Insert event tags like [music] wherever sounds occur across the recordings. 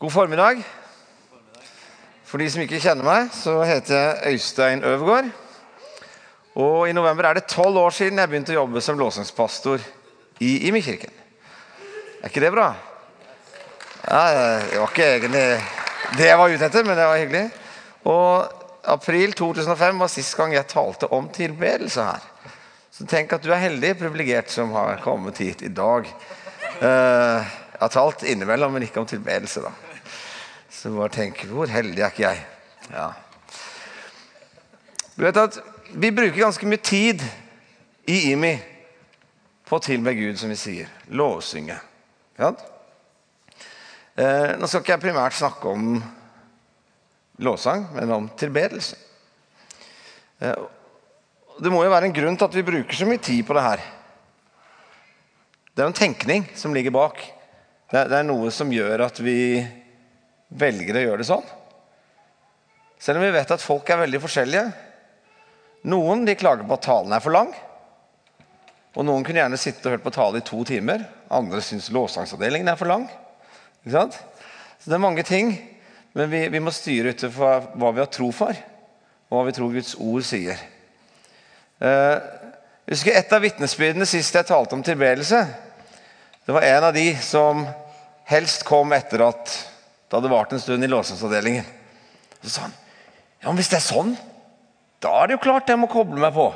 God formiddag. For de som ikke kjenner meg, så heter jeg Øystein Øvergaard. Og i november er det tolv år siden jeg begynte å jobbe som låsingspastor i Imi-kirken. Er ikke det bra? Ja, det var ikke egentlig det jeg var ute etter, men det var hyggelig. Og april 2005 var sist gang jeg talte om tilbedelse her. Så tenk at du er heldig, privilegert, som har kommet hit i dag. Eh, jeg har talt innimellom, men ikke om tilbedelse, da. Så bare tenk hvor heldig er ikke jeg? Ja. Du vet at vi bruker ganske mye tid i IMI på å tilbe Gud, som vi sier. Lovsynge. Ja? Eh, nå skal ikke jeg primært snakke om lovsang, men om tilbedelse. Eh, det må jo være en grunn til at vi bruker så mye tid på det her. Det er en tenkning som ligger bak. Det er, noe som gjør at vi velger å gjøre det sånn. Selv om vi vet at folk er veldig forskjellige. Noen de klager på at talen er for lang. Og Noen kunne gjerne sitte og hørt på tale i to timer. Andre syns lovsangsavdelingen er for lang. Ikke sant? Så Det er mange ting, men vi, vi må styre ut fra hva vi har tro for, og hva vi tror Guds ord sier. Eh, husker Et av vitnesbyrdene sist jeg talte om tilbedelse, det var en av de som helst kom etter at det hadde vart en stund i låsensavdelingen. Så sa han ja, men hvis det er sånn, da er det jo klart jeg må koble meg på.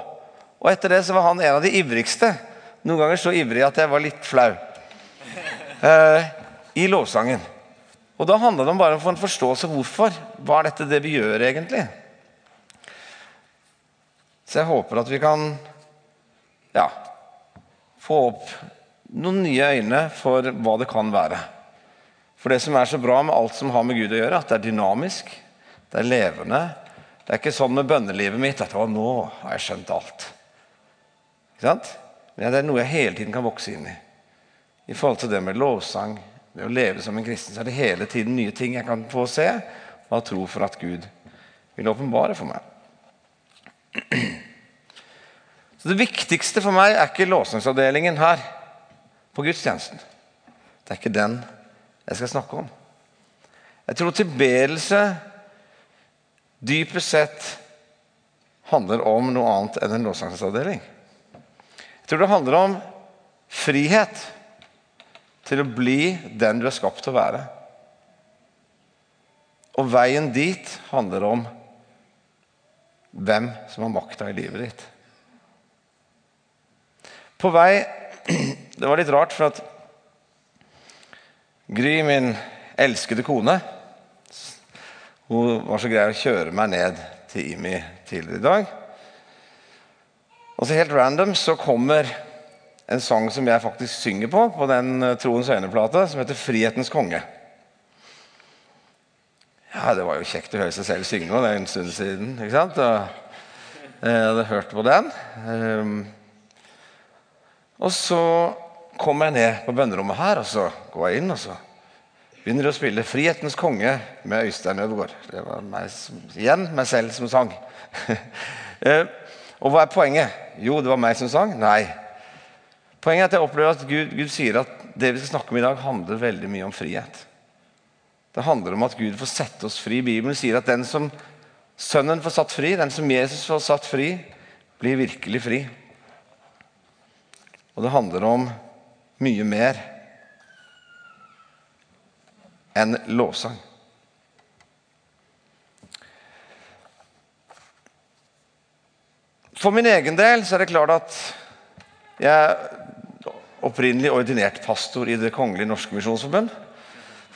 Og etter det så var han en av de ivrigste. Noen ganger så ivrig at jeg var litt flau. Eh, I lovsangen. Og da handla det om bare å få en forståelse av hvorfor. Hva er dette det vi gjør, egentlig? Så jeg håper at vi kan ja, få opp noen nye øyne for hva det kan være. For det som er så bra med alt som har med Gud å gjøre, at det er dynamisk, det er levende. Det er ikke sånn med bønnelivet mitt at å, nå har jeg skjønt alt. Ikke sant? Men det er noe jeg hele tiden kan vokse inn i. I forhold til det med lovsang, det å leve som en kristen, så er det hele tiden nye ting jeg kan få se og ha tro for at Gud vil åpenbare for meg. Så Det viktigste for meg er ikke låsningsavdelingen her på gudstjenesten. Det er ikke den jeg skal snakke om. Jeg tror tilbedelse dypest sett handler om noe annet enn en lovsangsavdeling. Jeg tror det handler om frihet til å bli den du er skapt til å være. Og veien dit handler om hvem som har makta i livet ditt. På vei [clears throat] Det var litt rart, for at Gry, min elskede kone, hun var så grei å kjøre meg ned til Imi tidligere i dag. Og så helt random så kommer en sang som jeg faktisk synger på på den eh, Troens øyne-plate, som heter 'Frihetens konge'. Ja, Det var jo kjekt å høre seg selv synge. Det er en stund siden. ikke sant? Og jeg hadde hørt på den. Um, og så kommer jeg ned på bønnerommet her, og så går jeg inn og så begynner jeg å spille 'Frihetens konge' med Øystein Øvergaard. Det var meg, igjen meg selv som sang. [laughs] Eh, og hva er poenget? Jo, det var meg som sang? Nei. Poenget er at jeg opplever at Gud, Gud sier at det vi skal snakke om i dag, handler veldig mye om frihet. Det handler om at Gud får sette oss fri. Bibelen sier at den som Sønnen får satt fri, den som Jesus får satt fri, blir virkelig fri. Og det handler om mye mer enn lovsang. For min egen del så er det klart at jeg er opprinnelig ordinert pastor i Det kongelige norske misjonsforbund.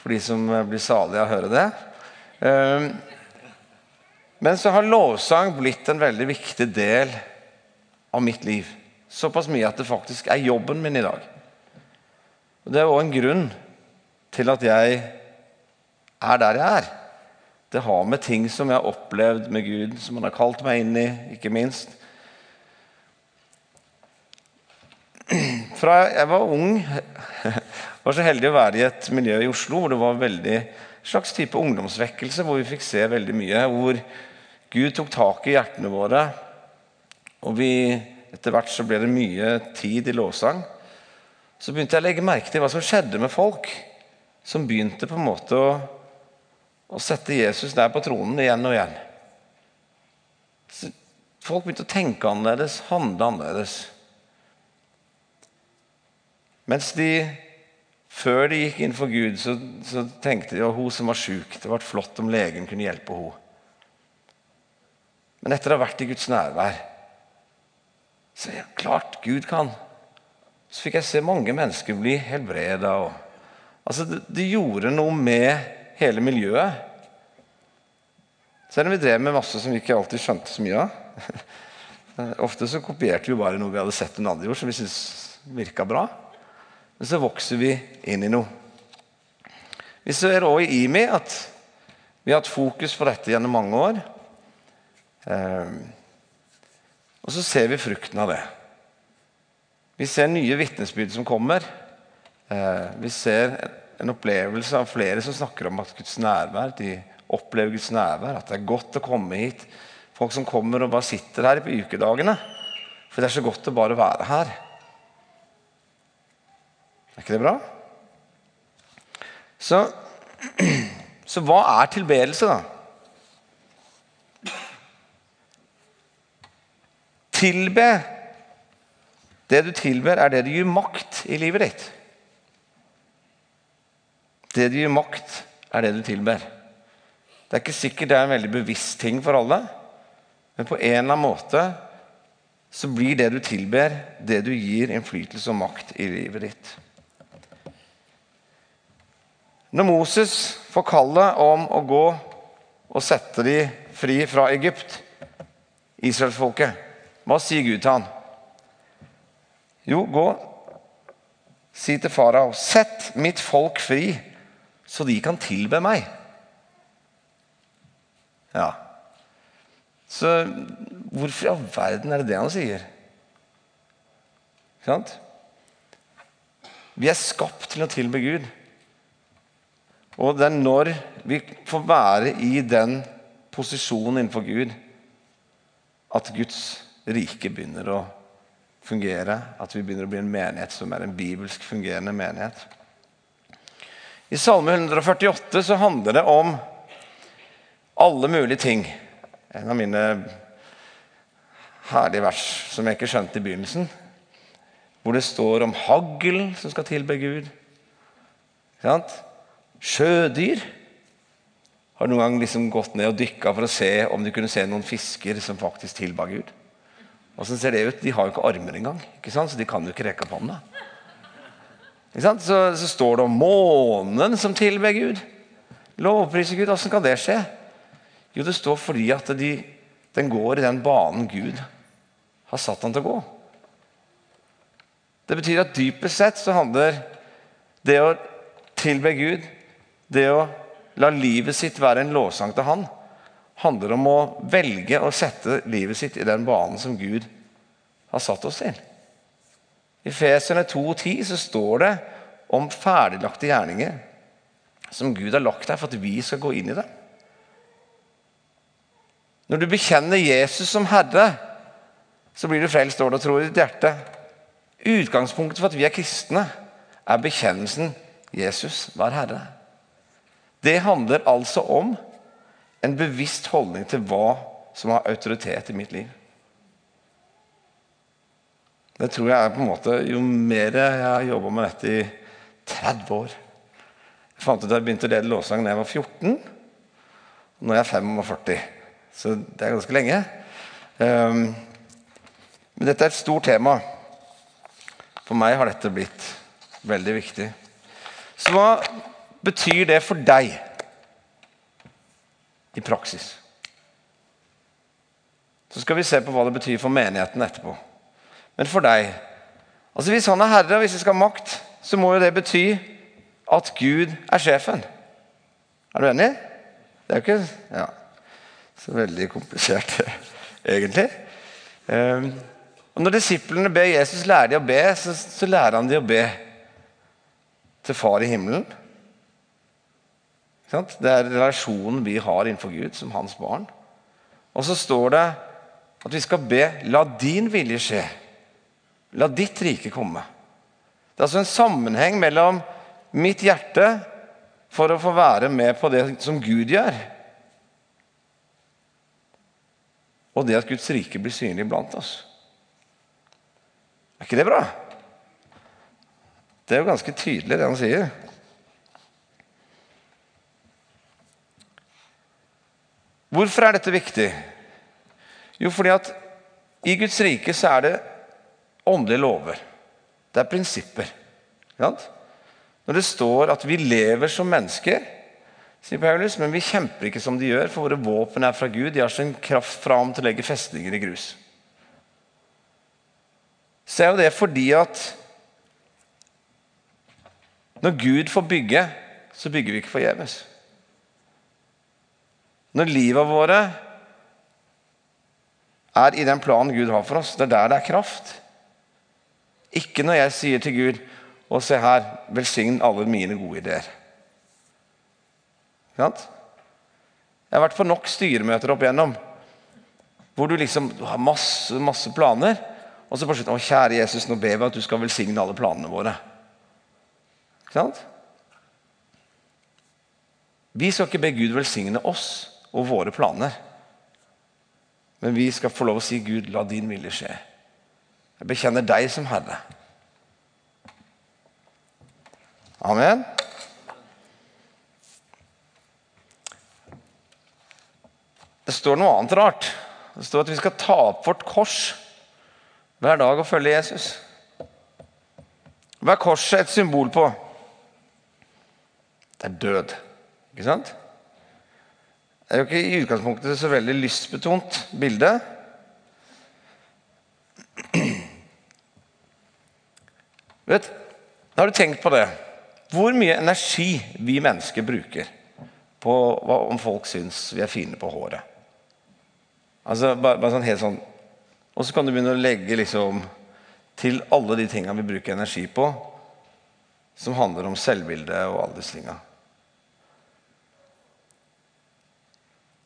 For de som blir salige av å høre det. Ehm, men så har lovsang blitt en veldig viktig del av mitt liv. Såpass mye at det faktisk er jobben min i dag. Og Det er òg en grunn til at jeg er der jeg er. Det har med ting som jeg har opplevd med Gud, som han har kalt meg inn i, ikke minst. Fra jeg var ung, [laughs] var så heldig å være i et miljø i Oslo hvor det var veldig slags type ungdomsvekkelse, hvor vi fikk se veldig mye. Hvor Gud tok tak i hjertene våre. Og vi, etter hvert så ble det mye tid i lovsang så begynte jeg å legge merke til hva som skjedde med folk som begynte på en måte å å sette Jesus der på tronen igjen og igjen. Så folk begynte å tenke annerledes, handle annerledes. Mens de før de gikk inn for Gud, så, så tenkte de at hun som var sjuk. Det var flott om legen kunne hjelpe henne. Men etter å ha vært i Guds nærvær så er det klart Gud kan. Så fikk jeg se mange mennesker bli helbreda. Altså, det, det gjorde noe med hele miljøet. Selv om vi drev med masse som vi ikke alltid skjønte så mye av. [laughs] Ofte så kopierte vi bare noe vi hadde sett noen andre gjort, som vi syntes virka bra. Men så vokser vi inn i noe. Vi ser òg i IMI at vi har hatt fokus på dette gjennom mange år. Eh, og så ser vi frukten av det. Vi ser nye vitnesbyrd som kommer. Eh, vi ser en opplevelse av flere som snakker om at Guds nærvær, de opplever Guds nærvær, at det er godt å komme hit. Folk som kommer og bare sitter her på ukedagene. For det er så godt å bare være her. Er ikke det bra? Så, [clears throat] så hva er tilbedelse, da? Tilbe. Det du tilber, er det du gir makt i livet ditt. Det du gir makt, er det du tilber. Det er ikke sikkert det er en veldig bevisst ting for alle, men på en eller annen måte så blir det du tilber, det du gir innflytelse og makt i livet ditt. Når Moses får kallet om å gå og sette de fri fra Egypt, israelsfolket, hva sier Gud til han? Jo, gå, si til farao, sett mitt folk fri, så de kan tilbe meg. Ja. Så hvorfor i all verden er det det han sier? Ikke sant? Vi er skapt til å tilbe Gud. Og det er når vi får være i den posisjonen innenfor Gud, at Guds rike begynner å fungere. At vi begynner å bli en menighet som er en bibelsk fungerende menighet. I Salme 148 så handler det om alle mulige ting. En av mine herlige vers som jeg ikke skjønte i begynnelsen. Hvor det står om hagl som skal tilbe Gud. Sjødyr. Har noen gang liksom gått ned og dykka for å se om du kunne se noen fisker som faktisk tilba Gud? Åssen ser det ut? De har jo ikke armer engang, ikke sant? så de kan jo ikke rekke opp hånda. Så, så, står det om månen som tilber Gud. Lovpriser Gud. Åssen kan det skje? Jo, det står fordi at de, den går i den banen Gud har satt den til å gå. Det betyr at dypest sett så handler det å tilbe Gud det å la livet sitt være en lovsang til Han, handler om å velge å sette livet sitt i den banen som Gud har satt oss til. I Feserne 2,10 så står det om ferdiglagte gjerninger som Gud har lagt der for at vi skal gå inn i det. Når du bekjenner Jesus som Herre, så blir du frelst, står det og tror i ditt hjerte. Utgangspunktet for at vi er kristne, er bekjennelsen Jesus var Herre. Det handler altså om en bevisst holdning til hva som har autoritet i mitt liv. Det tror jeg er på en måte Jo mer jeg har jobba med dette i 30 år Jeg fant ut at jeg begynte å lede lovsang da jeg var 14. Nå er jeg 45, så det er ganske lenge. Um, men dette er et stort tema. For meg har dette blitt veldig viktig. Så hva betyr det for deg i praksis? Så skal vi se på hva det betyr for menigheten etterpå. Men for deg altså Hvis han er herre, og hvis vi skal ha makt, så må jo det bety at Gud er sjefen. Er du enig? Det er jo ikke ja, så veldig komplisert, [laughs] egentlig. Um, og Når disiplene ber Jesus lære de å be, så, så lærer han de å be til Far i himmelen. Det er relasjonen vi har innenfor Gud som hans barn. Og så står det at vi skal be 'la din vilje skje'. La ditt rike komme. Det er altså en sammenheng mellom mitt hjerte for å få være med på det som Gud gjør. Og det at Guds rike blir synlig blant oss. Er ikke det bra? Det er jo ganske tydelig, det han sier. Hvorfor er dette viktig? Jo, fordi at i Guds rike så er det åndelige lover. Det er prinsipper. Når det står at vi lever som mennesker, sier Paulus, men vi kjemper ikke som de gjør, for våre våpen er fra Gud. De har sin kraft fram til å legge festninger i grus. Så er jo det fordi at når Gud får bygge, så bygger vi ikke forgjeves. Når livet våre er i den planen Gud har for oss, det er der det er kraft. Ikke når jeg sier til Gud og se her, velsign alle mine gode ideer. sant Jeg har vært på nok styremøter opp igjennom hvor du liksom har masse, masse planer, og så på slutt, å kjære Jesus, nå ber vi at du skal velsigne alle planene våre. Ikke sant? Vi skal ikke be Gud velsigne oss og våre planer. Men vi skal få lov å si, Gud, la din vilje skje. Jeg bekjenner deg som Herre. Amen. Det står noe annet rart. Det står at vi skal ta opp vårt kors hver dag og følge Jesus. Hva er korset et symbol på? Det er død. Ikke sant? Det er jo ikke i utgangspunktet så veldig lystbetont bilde. [clears throat] Vet, Har du tenkt på det? Hvor mye energi vi mennesker bruker på hva, om folk syns vi er fine på håret. Altså, bare, bare sånn helt sånn Og så kan du begynne å legge liksom til alle de tinga vi bruker energi på, som handler om selvbilde og alle disse tinga.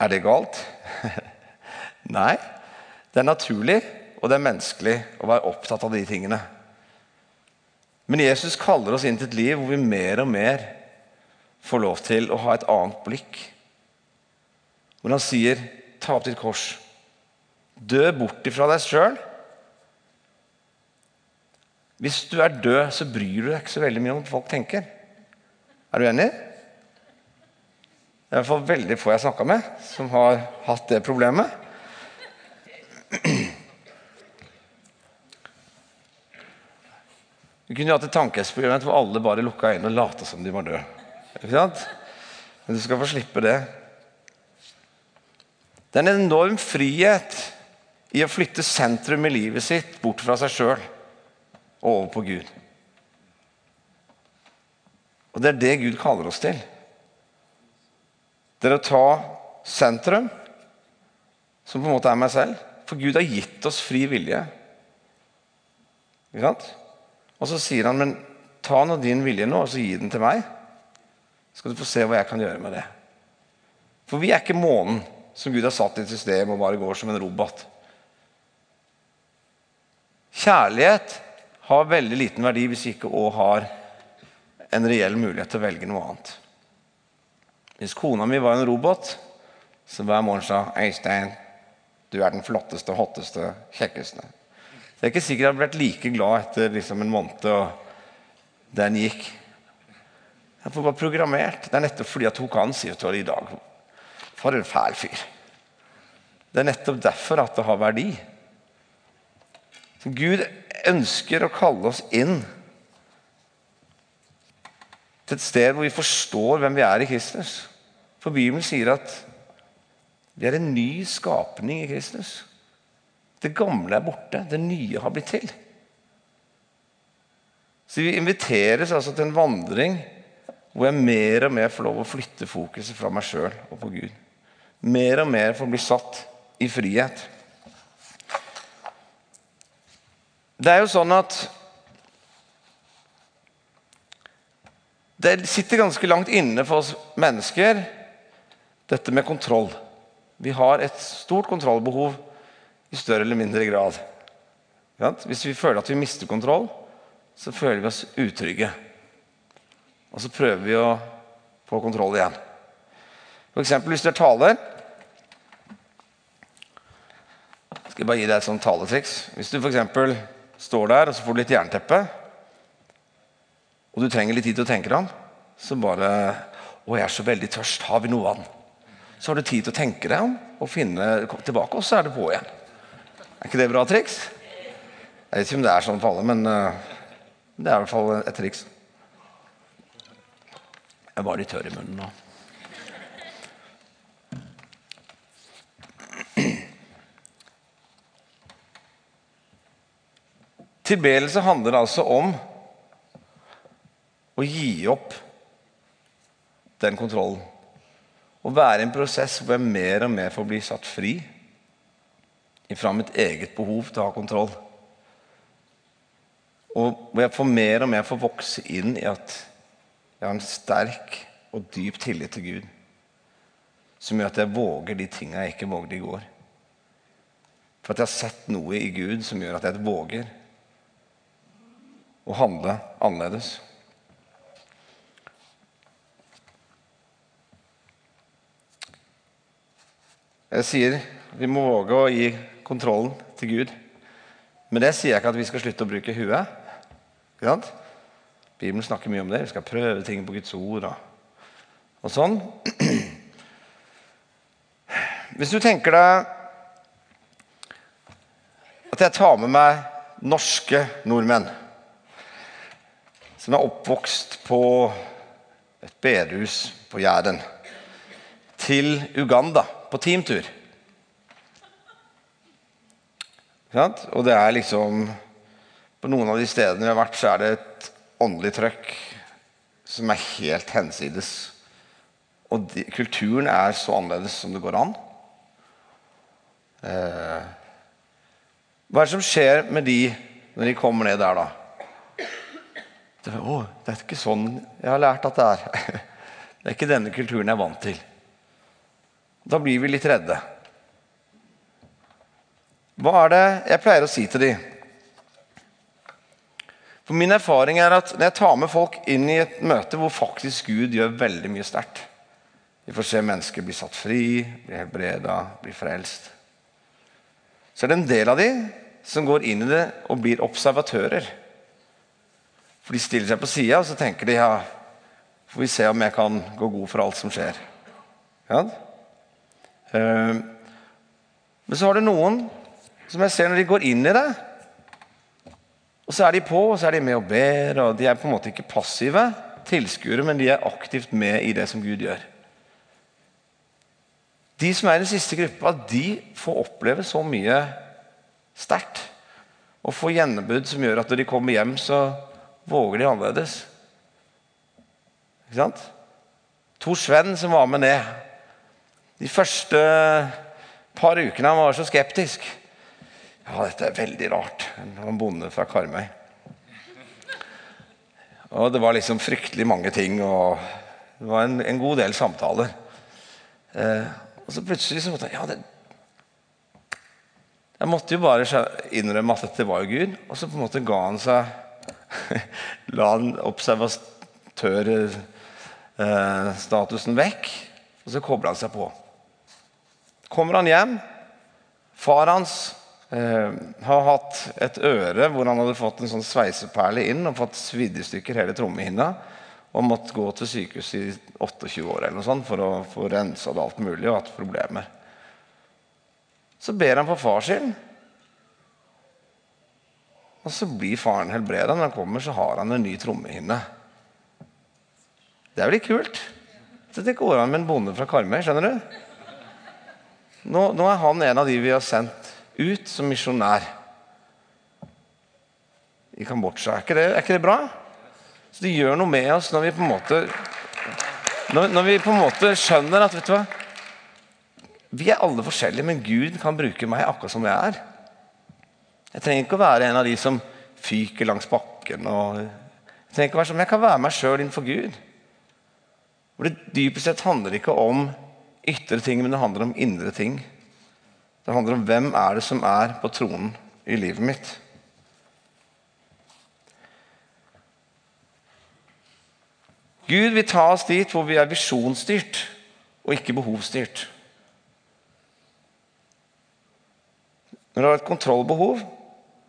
Er det galt? [laughs] Nei. Det er naturlig, og det er menneskelig å være opptatt av de tingene. Men Jesus kaller oss inn til et liv hvor vi mer og mer får lov til å ha et annet blikk. Hvor han sier, 'Ta opp ditt kors. Dø bort ifra deg sjøl.' Hvis du er død, så bryr du deg ikke så veldig mye om hva folk tenker. Er du enig? Det er i hvert fall veldig få jeg snakka med, som har hatt det problemet. Vi kunne hatt et tankeeksperiment hvor alle bare lukka øynene og lata som de var døde. Men du skal få slippe det. Det er en enorm frihet i å flytte sentrum i livet sitt bort fra seg sjøl og over på Gud. Og det er det Gud kaller oss til. Det er å ta sentrum, som på en måte er meg selv. For Gud har gitt oss fri vilje. Ikke sant? Og så sier han, men ta nå din vilje nå, og så gi den til meg. Så skal du få se hva jeg kan gjøre med det. For vi er ikke månen som Gud har satt i et system og bare går som en robot. Kjærlighet har veldig liten verdi hvis vi ikke òg har en reell mulighet til å velge noe annet. Hvis kona mi var en robot, så hver morgen sa 'Øystein, du er den flotteste, hotteste, kjekkeste'. Det er ikke sikkert jeg hadde blitt like glad etter liksom en måned og den gikk. Jeg får bare programmert. Det er nettopp fordi at hun kan si til i dag For en fæl fyr. Det er nettopp derfor at det har verdi. Så Gud ønsker å kalle oss inn til et sted hvor vi forstår hvem vi er i Kristus. For Bibelen sier at vi er en ny skapning i Kristus. Det gamle er borte, det nye har blitt til. Så vi inviteres altså til en vandring hvor jeg mer og mer får lov å flytte fokuset fra meg sjøl og på Gud. Mer og mer får bli satt i frihet. Det er jo sånn at Det sitter ganske langt inne for oss mennesker, dette med kontroll. Vi har et stort kontrollbehov i større eller mindre grad. Hvis vi føler at vi mister kontroll, så føler vi oss utrygge. Og så prøver vi å få kontroll igjen. Eksempel hvis du er taler Skal jeg bare gi deg et sånt taletriks. Hvis du f.eks. står der og så får du litt jernteppe, og du trenger litt tid til å tenke deg om, så bare Å, jeg er så veldig tørst. Har vi noe vann? Så har du tid til å tenke deg om og finne tilbake, og så er det på igjen. Er ikke det bra triks? Jeg vet ikke om det er sånn for alle, men uh, det er i hvert fall et triks. Jeg var litt tørr i munnen nå. Tilbedelse handler altså om å gi opp den kontrollen. Å være i en prosess hvor jeg mer og mer får bli satt fri fra mitt eget behov til å ha kontroll. Og hvor jeg får mer og mer får vokse inn i at jeg har en sterk og dyp tillit til Gud. Som gjør at jeg våger de tinga jeg ikke vågde i går. For at jeg har sett noe i Gud som gjør at jeg våger å handle annerledes. Jeg sier vi må våge å gi kontrollen til Gud. Men det sier jeg ikke at vi skal slutte å bruke huet. Ikke sant? Bibelen snakker mye om det. Vi skal prøve ting på Guds ord og, og sånn. [clears throat] Hvis du tenker deg at jeg tar med meg norske nordmenn som er oppvokst på et bedehus på Jæren, til Uganda på teamtur. Og det er liksom På noen av de stedene vi har vært, så er det et åndelig trøkk som er helt hensides. Og de, kulturen er så annerledes som det går an. Eh, hva er det som skjer med de når de kommer ned der, da? Det, å, det er ikke sånn jeg har lært at det er. [laughs] Det er ikke denne kulturen jeg er vant til. Da blir vi litt redde. Hva er det jeg pleier å si til dem? For Min erfaring er at når jeg tar med folk inn i et møte hvor faktisk Gud gjør veldig mye sterkt Vi får se mennesker bli satt fri, bli helbreda, bli frelst. Så er det en del av dem som går inn i det og blir observatører. For De stiller seg på sida og så tenker de ja, får vi se om jeg kan gå god for alt som skjer. Ja? Eh, men så har du noen som jeg ser når de går inn i det. Og så er de på, og så er de med og ber. og De er på en måte ikke passive tilskuere, men de er aktivt med i det som Gud gjør. De som er i den siste gruppa, de får oppleve så mye sterkt. Og får gjennombud som gjør at når de kommer hjem, så våger de annerledes. Ikke sant? Tor Sven som var med ned de første par ukene han var så skeptisk. Ja, dette er veldig rart. Var bonde fra Karmøy. Og det var liksom fryktelig mange ting, og det var en, en god del samtaler. Eh, og så plutselig så måtte jeg Ja, det Jeg måtte jo bare innrømme at dette var jo Gud. Og så på en måte ga han seg [laughs] La han observatørstatusen eh, vekk, og så kobla han seg på kommer han hjem. Far hans eh, har hatt et øre hvor han hadde fått en sånn sveiseperle inn og fått svidd i stykker hele trommehinna. Og måtte gå til sykehuset i 28 år eller noe sånt for å få rensa det alt mulig. og hatt problemer. Så ber han for far sin. Og så blir faren helbreda. Når han kommer, så har han en ny trommehinne. Det er jo litt kult. Det går an med en bonde fra Karmøy. skjønner du? Nå, nå, er han en av de vi har sendt ut som misjonær i Kambodsja. Er ikke, det, er ikke det bra? Så Det gjør noe med oss når vi på en måte når, når vi på en måte skjønner at vet du hva, vi er alle forskjellige, men Gud kan bruke meg akkurat som jeg er. Jeg trenger ikke å være en av de som fyker langs bakken. Og, jeg trenger ikke å være som jeg kan være meg sjøl innenfor Gud. For det dypest sett handler ikke om ytre ting, men det handler om indre ting. Det handler om hvem er det som er på tronen i livet mitt. Gud vil ta oss dit hvor vi er visjonsstyrt og ikke behovsstyrt. Når du har et kontrollbehov,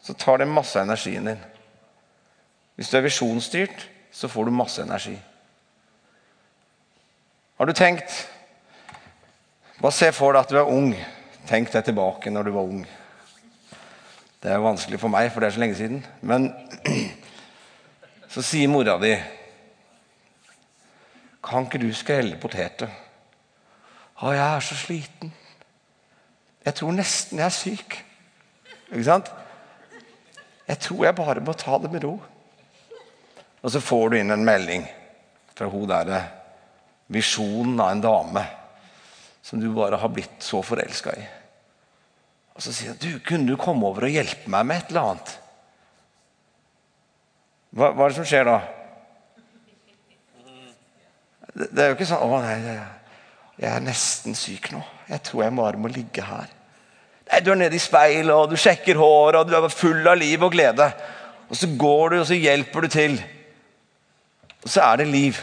så tar det masse energien din. Hvis du er visjonsstyrt, så får du masse energi. Har du tenkt Bare se for deg at du er ung. Tenk deg tilbake når du var ung. Det er jo vanskelig for meg, for det er så lenge siden. Men [clears throat] så sier mora di Kan ikke du skrelle poteter? Å, jeg er så sliten. Jeg tror nesten jeg er syk. Ikke sant? Jeg tror jeg bare må ta det med ro. Og så får du inn en melding fra hun derre visjonen av en dame som du bare har blitt så forelska i. Og så sier han du, kunne du komme over og hjelpe meg med et eller annet. Hva, hva er det som skjer da? Det, det er jo ikke sånn Å, nei, jeg er nesten syk nå. Jeg tror jeg bare må ligge her. Nei, Du er nede i speilet, og du sjekker håret, og du er full av liv og glede. Og så går du, og så hjelper du til. Og så er det liv.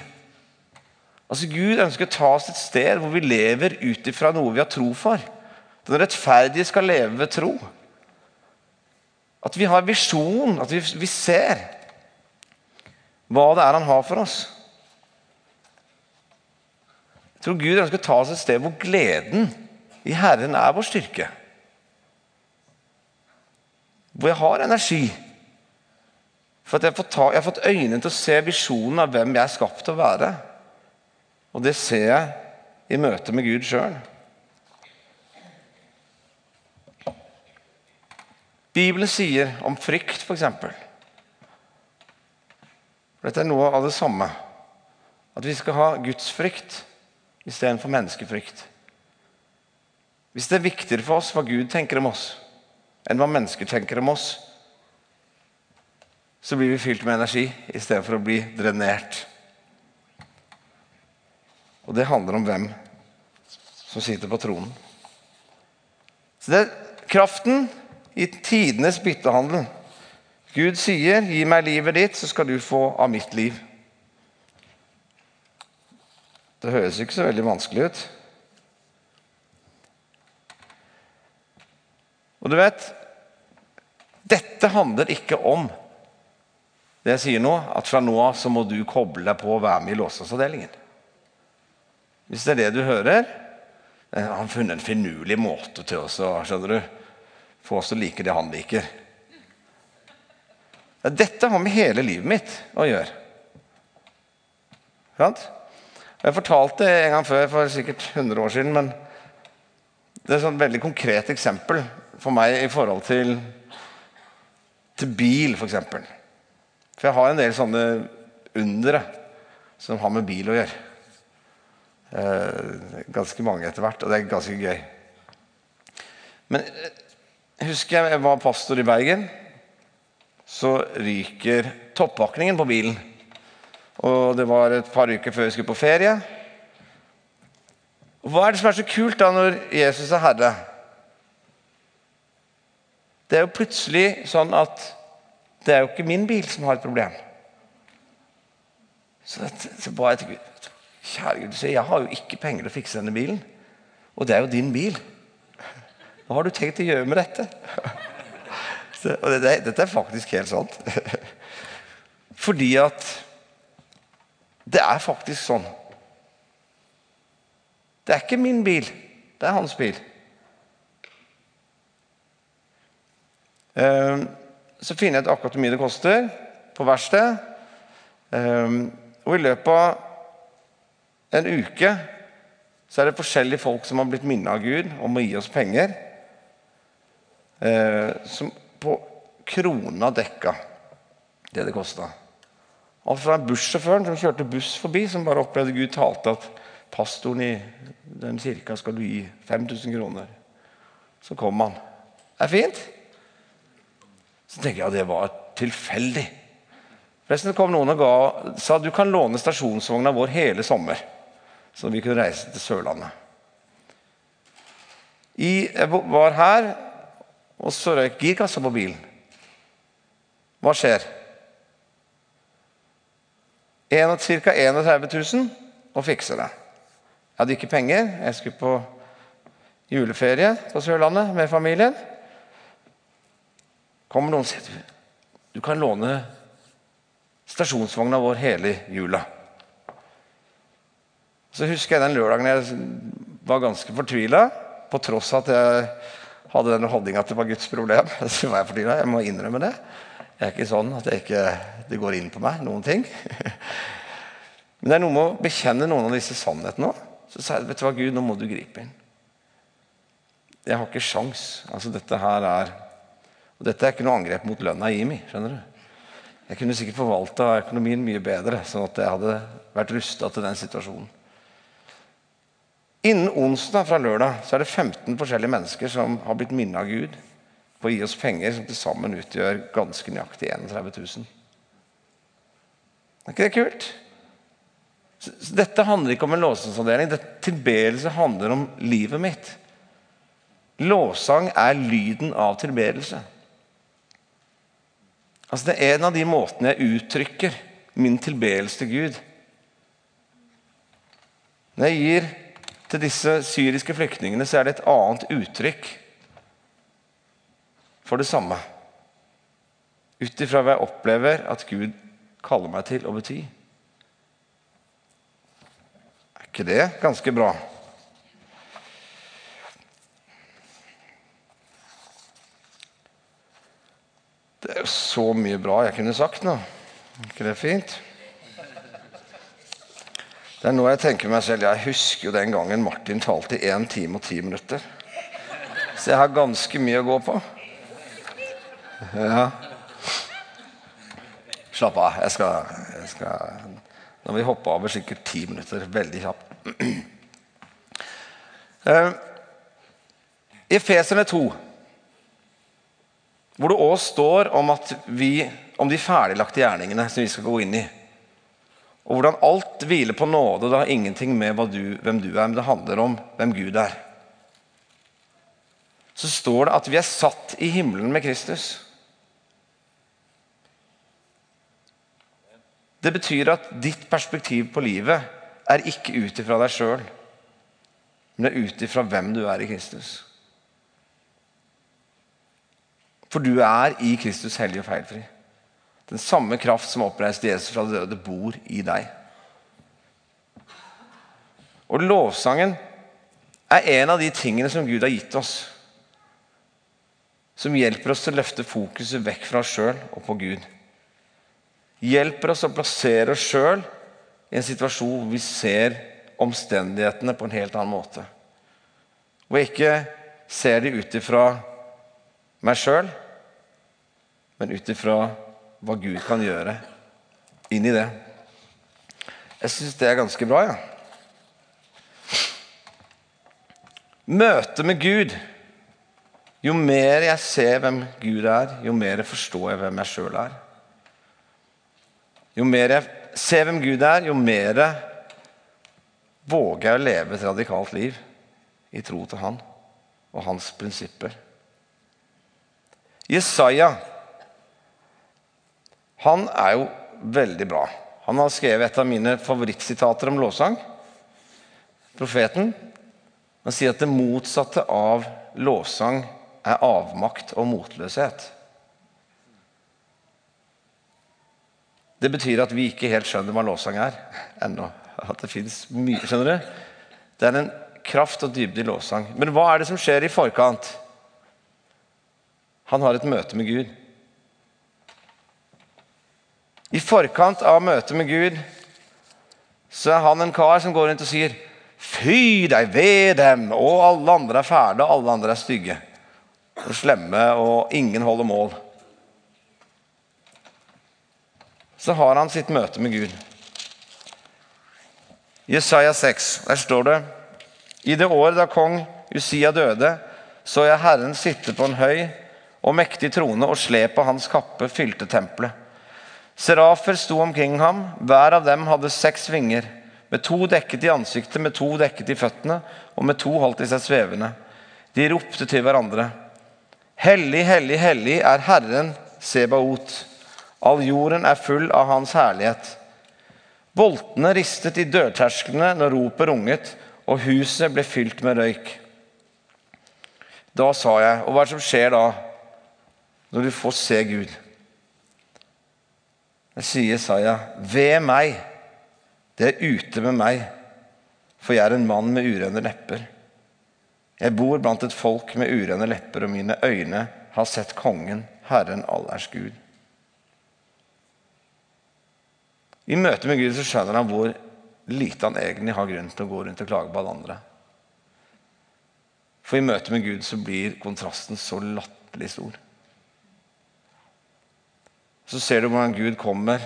Altså Gud ønsker å ta oss et sted hvor vi lever ut ifra noe vi har tro for. Den rettferdige skal leve ved tro. At vi har visjon, at vi, vi ser hva det er han har for oss. Jeg tror Gud ønsker å ta oss et sted hvor gleden i Herren er vår styrke. Hvor jeg har energi. For ta, jeg, har fått øynene til å se visjonen av hvem jeg er skapt til å være. Og det ser jeg i møte med Gud sjøl. Bibelen sier om frykt, f.eks. Dette er noe av det samme. At vi skal ha gudsfrykt istedenfor menneskefrykt. Hvis det er viktigere for oss hva Gud tenker om oss, enn hva mennesker tenker om oss, så blir vi fylt med energi istedenfor å bli drenert. Og det handler om hvem som sitter på tronen. Så det er kraften i tidenes byttehandel. Gud sier, 'Gi meg livet ditt, så skal du få av mitt liv'. Det høres ikke så veldig vanskelig ut. Og du vet Dette handler ikke om det jeg sier nå, at fra nå av så må du koble deg på og være med i låsasavdelingen. Hvis det er det du hører Han har funnet en finurlig måte til oss å skjønner du, få oss til å like det han liker. Dette har med hele livet mitt å gjøre. Jeg fortalte det en gang før, for sikkert 100 år siden. Men det er et veldig konkret eksempel for meg i forhold til, til bil, f.eks. For, for jeg har en del sånne undere som har med bil å gjøre. Eh, ganske mange etter hvert, og det er ganske gøy. Men eh, husker jeg jeg var pastor i Bergen. Så ryker toppvakningen på bilen. Og det var et par uker før vi skulle på ferie. Hva er det som er så kult da når Jesus er herre? Det er jo plutselig sånn at det er jo ikke min bil som har et problem. Så, så ba jeg til Gud Kjære Gud, jeg har jo ikke penger til å fikse denne bilen. Og det er jo din bil. Hva har du tenkt å gjøre med dette? Så, og det, dette er faktisk helt sant. [laughs] Fordi at det er faktisk sånn. Det er ikke min bil, det er hans bil. Ehm, så finner jeg ut akkurat hvor mye det koster på verkstedet. Ehm, og i løpet av en uke så er det forskjellige folk som har blitt minnet av Gud om å gi oss penger. Eh, som på krona dekka det det kosta. Alt fra bussjåføren som kjørte buss forbi, som bare opplevde Gud talte at pastoren i den kirka skal du gi 5000 kroner. Så kom han. Det er fint. Så tenker jeg at det var tilfeldig. Forresten kom noen og ga, sa du kan låne stasjonsvogna vår hele sommer så vi kunne reise til Sørlandet. jeg var her, og så røyk girkassa på bilen. Hva skjer? ca. 31 000 og fikse det. Jeg hadde ikke penger. Jeg skulle på juleferie på Sørlandet med familien. Kommer noen og sier du kan låne stasjonsvogna vår hele jula. Så husker jeg den lørdagen jeg var ganske fortvila, på tross av at jeg hadde den holdninga at det var Guds problem. Så [laughs] var jeg fortvilet. Jeg må innrømme det. Jeg er ikke sånn at ikke, det går inn på meg, noen ting. [laughs] Men det er noe med å bekjenne noen av disse sannhetene òg. Så sa jeg vet du hva, Gud, nå må du gripe inn. Jeg har ikke sjans. Altså, dette her er og Dette er ikke noe angrep mot lønna i IMI. skjønner du? Jeg kunne sikkert forvalta økonomien mye bedre, sånn at jeg hadde vært rusta til den situasjonen. Innen onsdag fra lørdag så er det 15 forskjellige mennesker som har blitt minnet av Gud på å gi oss penger som til sammen utgjør ganske nøyaktig 31 000. Er ikke det kult? Så, dette handler ikke om en låsesansavdeling. Tilbedelse handler om livet mitt. Lovsang er lyden av tilbedelse. Altså Det er en av de måtene jeg uttrykker min tilbedelse til Gud. Når jeg gir til disse syriske flyktningene, så er det et annet uttrykk for det samme. Ut ifra hva jeg opplever at Gud kaller meg til å bety. Er ikke det ganske bra? Det er jo så mye bra jeg kunne sagt nå. Er ikke det fint? Det er nå jeg tenker meg selv Jeg husker jo den gangen Martin talte i 1 time og 10 minutter. Så jeg har ganske mye å gå på. Ja. Slapp av. Jeg skal, jeg skal Nå vil vi hoppe over sikkert ti minutter. Veldig kjapt. Uh, I Feserne 2, hvor det òg står om, vi, om de ferdiglagte gjerningene som vi skal gå inn i. Og hvordan alt hviler på nåde. Det har ingenting med du, hvem du er, men det handler om hvem Gud er. Så står det at vi er satt i himmelen med Kristus. Det betyr at ditt perspektiv på livet er ikke ut ifra deg sjøl, men det er ut ifra hvem du er i Kristus. For du er i Kristus hellig og feilfri. Den samme kraft som oppreiste Jesus fra det døde, bor i deg. Og lovsangen er en av de tingene som Gud har gitt oss. Som hjelper oss til å løfte fokuset vekk fra oss sjøl og på Gud hjelper oss å plassere oss sjøl i en situasjon hvor vi ser omstendighetene på en helt annen måte. Hvor jeg ikke ser de ut ifra meg sjøl, men ut ifra hva Gud kan gjøre inn i det. Jeg syns det er ganske bra, ja. Møtet med Gud Jo mer jeg ser hvem Gud er, jo mer forstår jeg hvem jeg sjøl er. Jo mer jeg ser hvem Gud er, jo mer våger jeg å leve et radikalt liv i tro til Han og hans prinsipper. Jesaja han er jo veldig bra. Han har skrevet et av mine favorittsitater om lovsang. Profeten. Han sier at det motsatte av lovsang er avmakt og motløshet. Det betyr at vi ikke helt skjønner hva lovsang er ennå. At det fins mye Skjønner du? Det er en kraft og dybde i lovsang. Men hva er det som skjer i forkant? Han har et møte med Gud. I forkant av møtet med Gud så er han en kar som går rundt og sier Fy deg ved dem! Og alle andre er fæle, og alle andre er stygge. Og slemme, og ingen holder mål. så har han sitt møte med Gud. Jesaja 6, der står det I det året da kong Usia døde, så jeg Herren sitte på en høy og mektig trone, og slep av hans kappe fylte tempelet. Serafer sto omkring ham, hver av dem hadde seks vinger. Med to dekket i ansiktet, med to dekket i føttene, og med to holdt de seg svevende. De ropte til hverandre. Hellig, hellig, hellig er Herren Sebaot. All jorden er full av Hans herlighet. Boltene ristet i dørtersklene når ropet runget, og huset ble fylt med røyk. Da sa jeg, og hva er det som skjer da, når du får se Gud? Sier Jesaja, ved meg, det er ute med meg, for jeg er en mann med urene lepper. Jeg bor blant et folk med urene lepper, og mine øyne har sett Kongen, Herren allers Gud. I møte med Gud så skjønner han hvor lite han egentlig har grunn til å gå rundt og klage på alle andre. For i møte med Gud så blir kontrasten så latterlig stor. Så ser du hvordan Gud kommer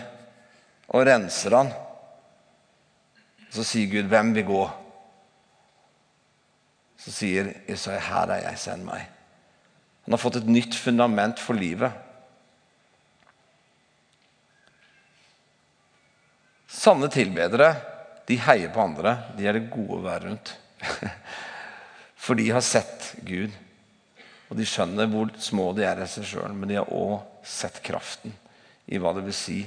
og renser han. Så sier Gud, 'Hvem vil gå?' Så sier Isai, 'Her er jeg, send meg'. Han har fått et nytt fundament for livet. Sanne tilbedere de heier på andre. De er det gode å være rundt. [laughs] For de har sett Gud. Og de skjønner hvor små de er i seg sjøl, men de har òg sett kraften i hva det vil si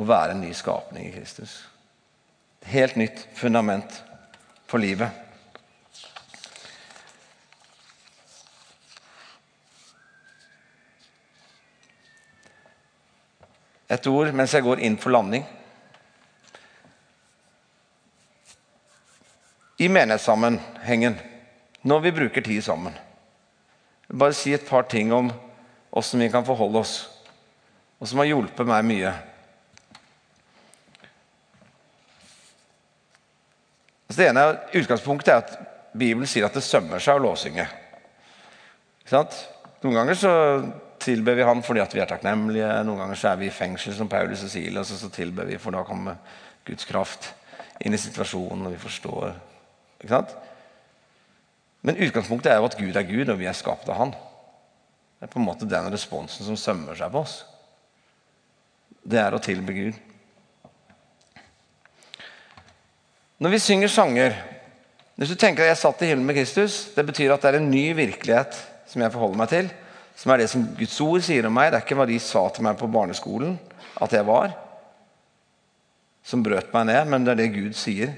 å være en ny skapning i Kristus. Helt nytt fundament for livet. Et ord mens jeg går inn for landing. I menighetssammenhengen, når vi bruker tid sammen Bare si et par ting om åssen vi kan forholde oss, og som har hjulpet meg mye. Altså det ene Utgangspunktet er at Bibelen sier at det sømmer seg å lovsynge. Noen ganger så tilber vi Han fordi vi er takknemlige. Noen ganger så er vi i fengsel som Paulus og Silas, og så tilber vi, for da kommer Guds kraft inn i situasjonen, og vi forstår. Ikke sant? Men utgangspunktet er jo at Gud er Gud, og vi er skapt av Han. Det er på en måte den responsen som sømmer seg på oss. Det er å tilbe Gud. Når vi synger sanger Hvis du tenker at jeg satt i himmelen med Kristus, det betyr at det er en ny virkelighet som jeg forholder meg til som er det som Guds ord sier om meg. Det er ikke hva de sa til meg på barneskolen at jeg var, som brøt meg ned, men det er det Gud sier,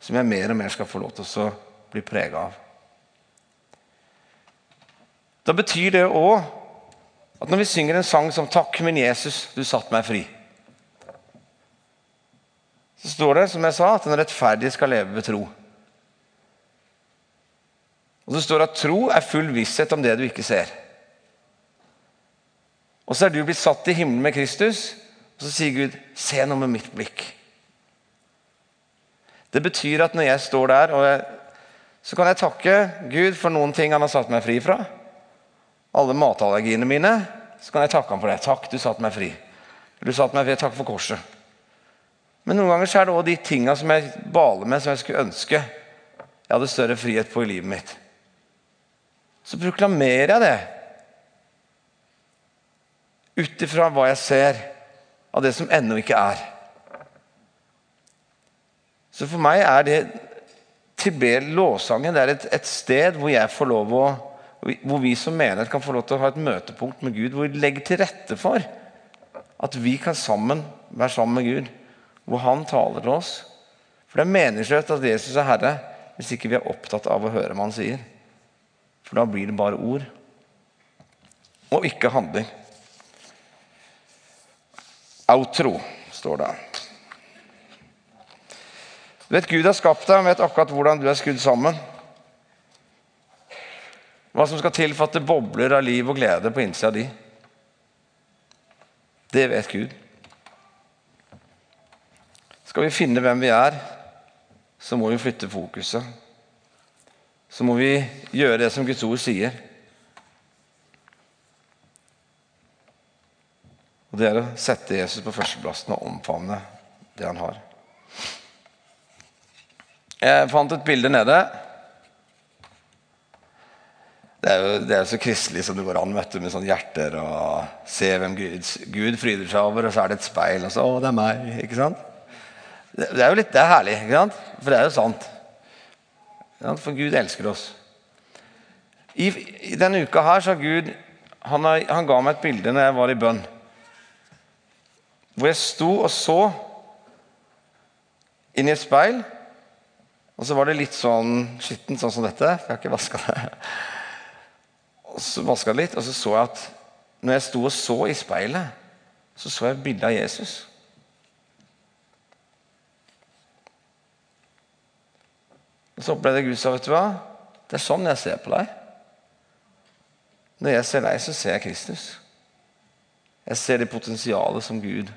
som jeg mer og mer skal få lov til å bli prega av. Da betyr det òg at når vi synger en sang som 'Takk, min Jesus, du satt meg fri', så står det, som jeg sa, at den rettferdige skal leve ved tro. Og Det står at tro er full visshet om det du ikke ser. Og så er du blitt satt i himmelen med Kristus, og så sier Gud, 'Se nå med mitt blikk'. Det betyr at når jeg står der, jeg, så kan jeg takke Gud for noen ting han har satt meg fri fra. Alle matallergiene mine, så kan jeg takke ham for det. 'Takk, du satte meg fri'. Du satte meg fri, Takk for korset. Men noen ganger så er det òg de tinga som jeg baler med, som jeg skulle ønske jeg hadde større frihet på i livet mitt. Så proklamerer jeg det ut ifra hva jeg ser av det som ennå ikke er. Så for meg er det Tibel lovsangen det er et, et, sted hvor jeg får lov å hvor vi som menighet kan få lov til å ha et møtepunkt med Gud, hvor vi legger til rette for at vi kan sammen være sammen med Gud, hvor Han taler til oss. For det er meningsløst at Jesus er Herre hvis ikke vi er opptatt av å høre hva Han sier. For da blir det bare ord og ikke handling. Outro, står det. Du vet, Gud har skapt deg og vet akkurat hvordan du er skrudd sammen. Hva som skal til for at det bobler av liv og glede på innsida di. Det vet Gud. Skal vi finne hvem vi er, så må vi flytte fokuset. Så må vi gjøre det som Guds ord sier. Og Det er å sette Jesus på førsteplassen og omfavne det han har. Jeg fant et bilde nede. Det er jo det er så kristelig som det går an, vet du, med sånne hjerter og se hvem Gud, Gud fryder seg over, og så er det et speil, og så Å, det er meg. ikke sant? Det, det er jo litt, det er herlig, ikke sant? for det er jo sant. For Gud elsker oss. I, i denne uka her så har Gud han, har, han ga meg et bilde når jeg var i bønn. hvor jeg sto og så inn i et speil. Og så var det litt sånn skittent, sånn som dette. Jeg har ikke vaska det. Så vaska litt, og så så jeg at når jeg sto og så i speilet, så så jeg bildet av Jesus. Og så opplevde Gud sa, vet du hva? Det er sånn jeg ser på deg. Når jeg ser deg, så ser jeg Kristus. Jeg ser det potensialet som Gud,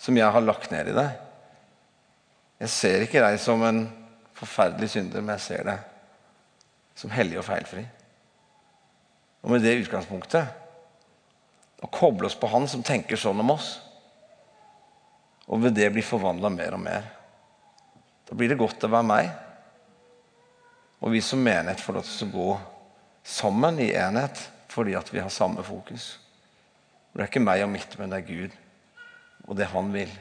som jeg har lagt ned i deg. Jeg ser ikke deg som en forferdelig synder, men jeg ser deg som hellig og feilfri. Og med det utgangspunktet å koble oss på Han som tenker sånn om oss, og ved det bli forvandla mer og mer, da blir det godt å være meg. Og vi som menighet får lov til å gå sammen i enhet fordi at vi har samme fokus. Det er ikke meg og mitt, men det er Gud og det han vil.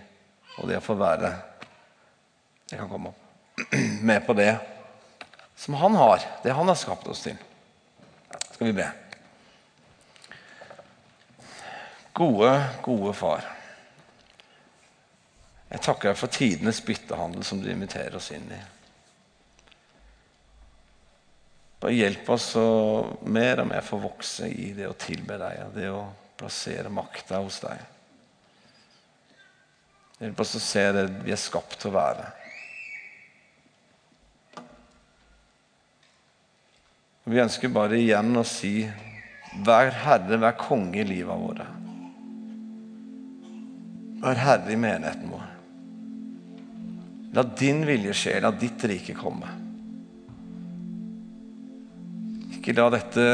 Og det å få være Jeg kan komme opp. [clears throat] Med på det som han har, det han har skapt oss til. Skal vi be. Gode, gode far. Jeg takker deg for tidenes byttehandel som du inviterer oss inn i. Bare hjelp oss å mer og mer få vokse i det å tilbe deg, det å plassere makta hos deg. Hjelp oss å se det vi er skapt til å være. Vi ønsker bare igjen å si Vær herre, vær konge i livet våre. Vær herre i menigheten vår. La din vilje skje, la ditt rike komme. Ikke la dette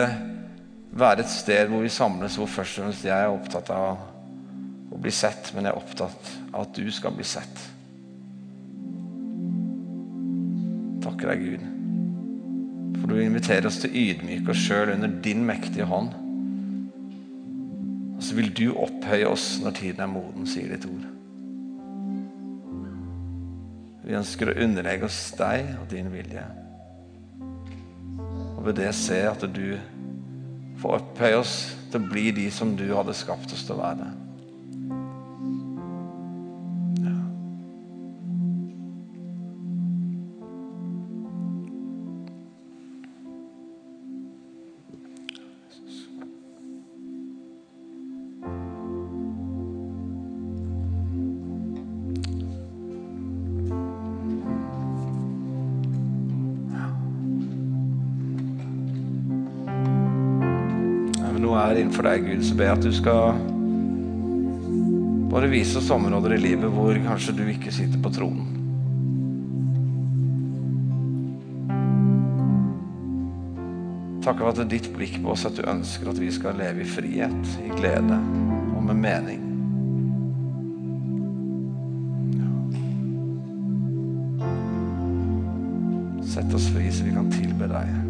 være et sted hvor vi samles hvor først og fremst jeg er opptatt av å bli sett, men jeg er opptatt av at du skal bli sett. Takker deg, Gud, for du inviterer oss til å ydmyke oss sjøl under din mektige hånd. Og så vil du opphøye oss når tiden er moden, sier ditt ord. Vi ønsker å underlegge oss deg og din vilje Og ved det se at du får opphøye oss til å bli de som du hadde skapt oss til å være. Gud, så ber jeg at du skal bare vise oss områder i livet hvor kanskje du ikke sitter på tronen. Takk for at det er ditt blikk på oss at du ønsker at vi skal leve i frihet, i glede og med mening. Sett oss fri så vi kan tilbe deg.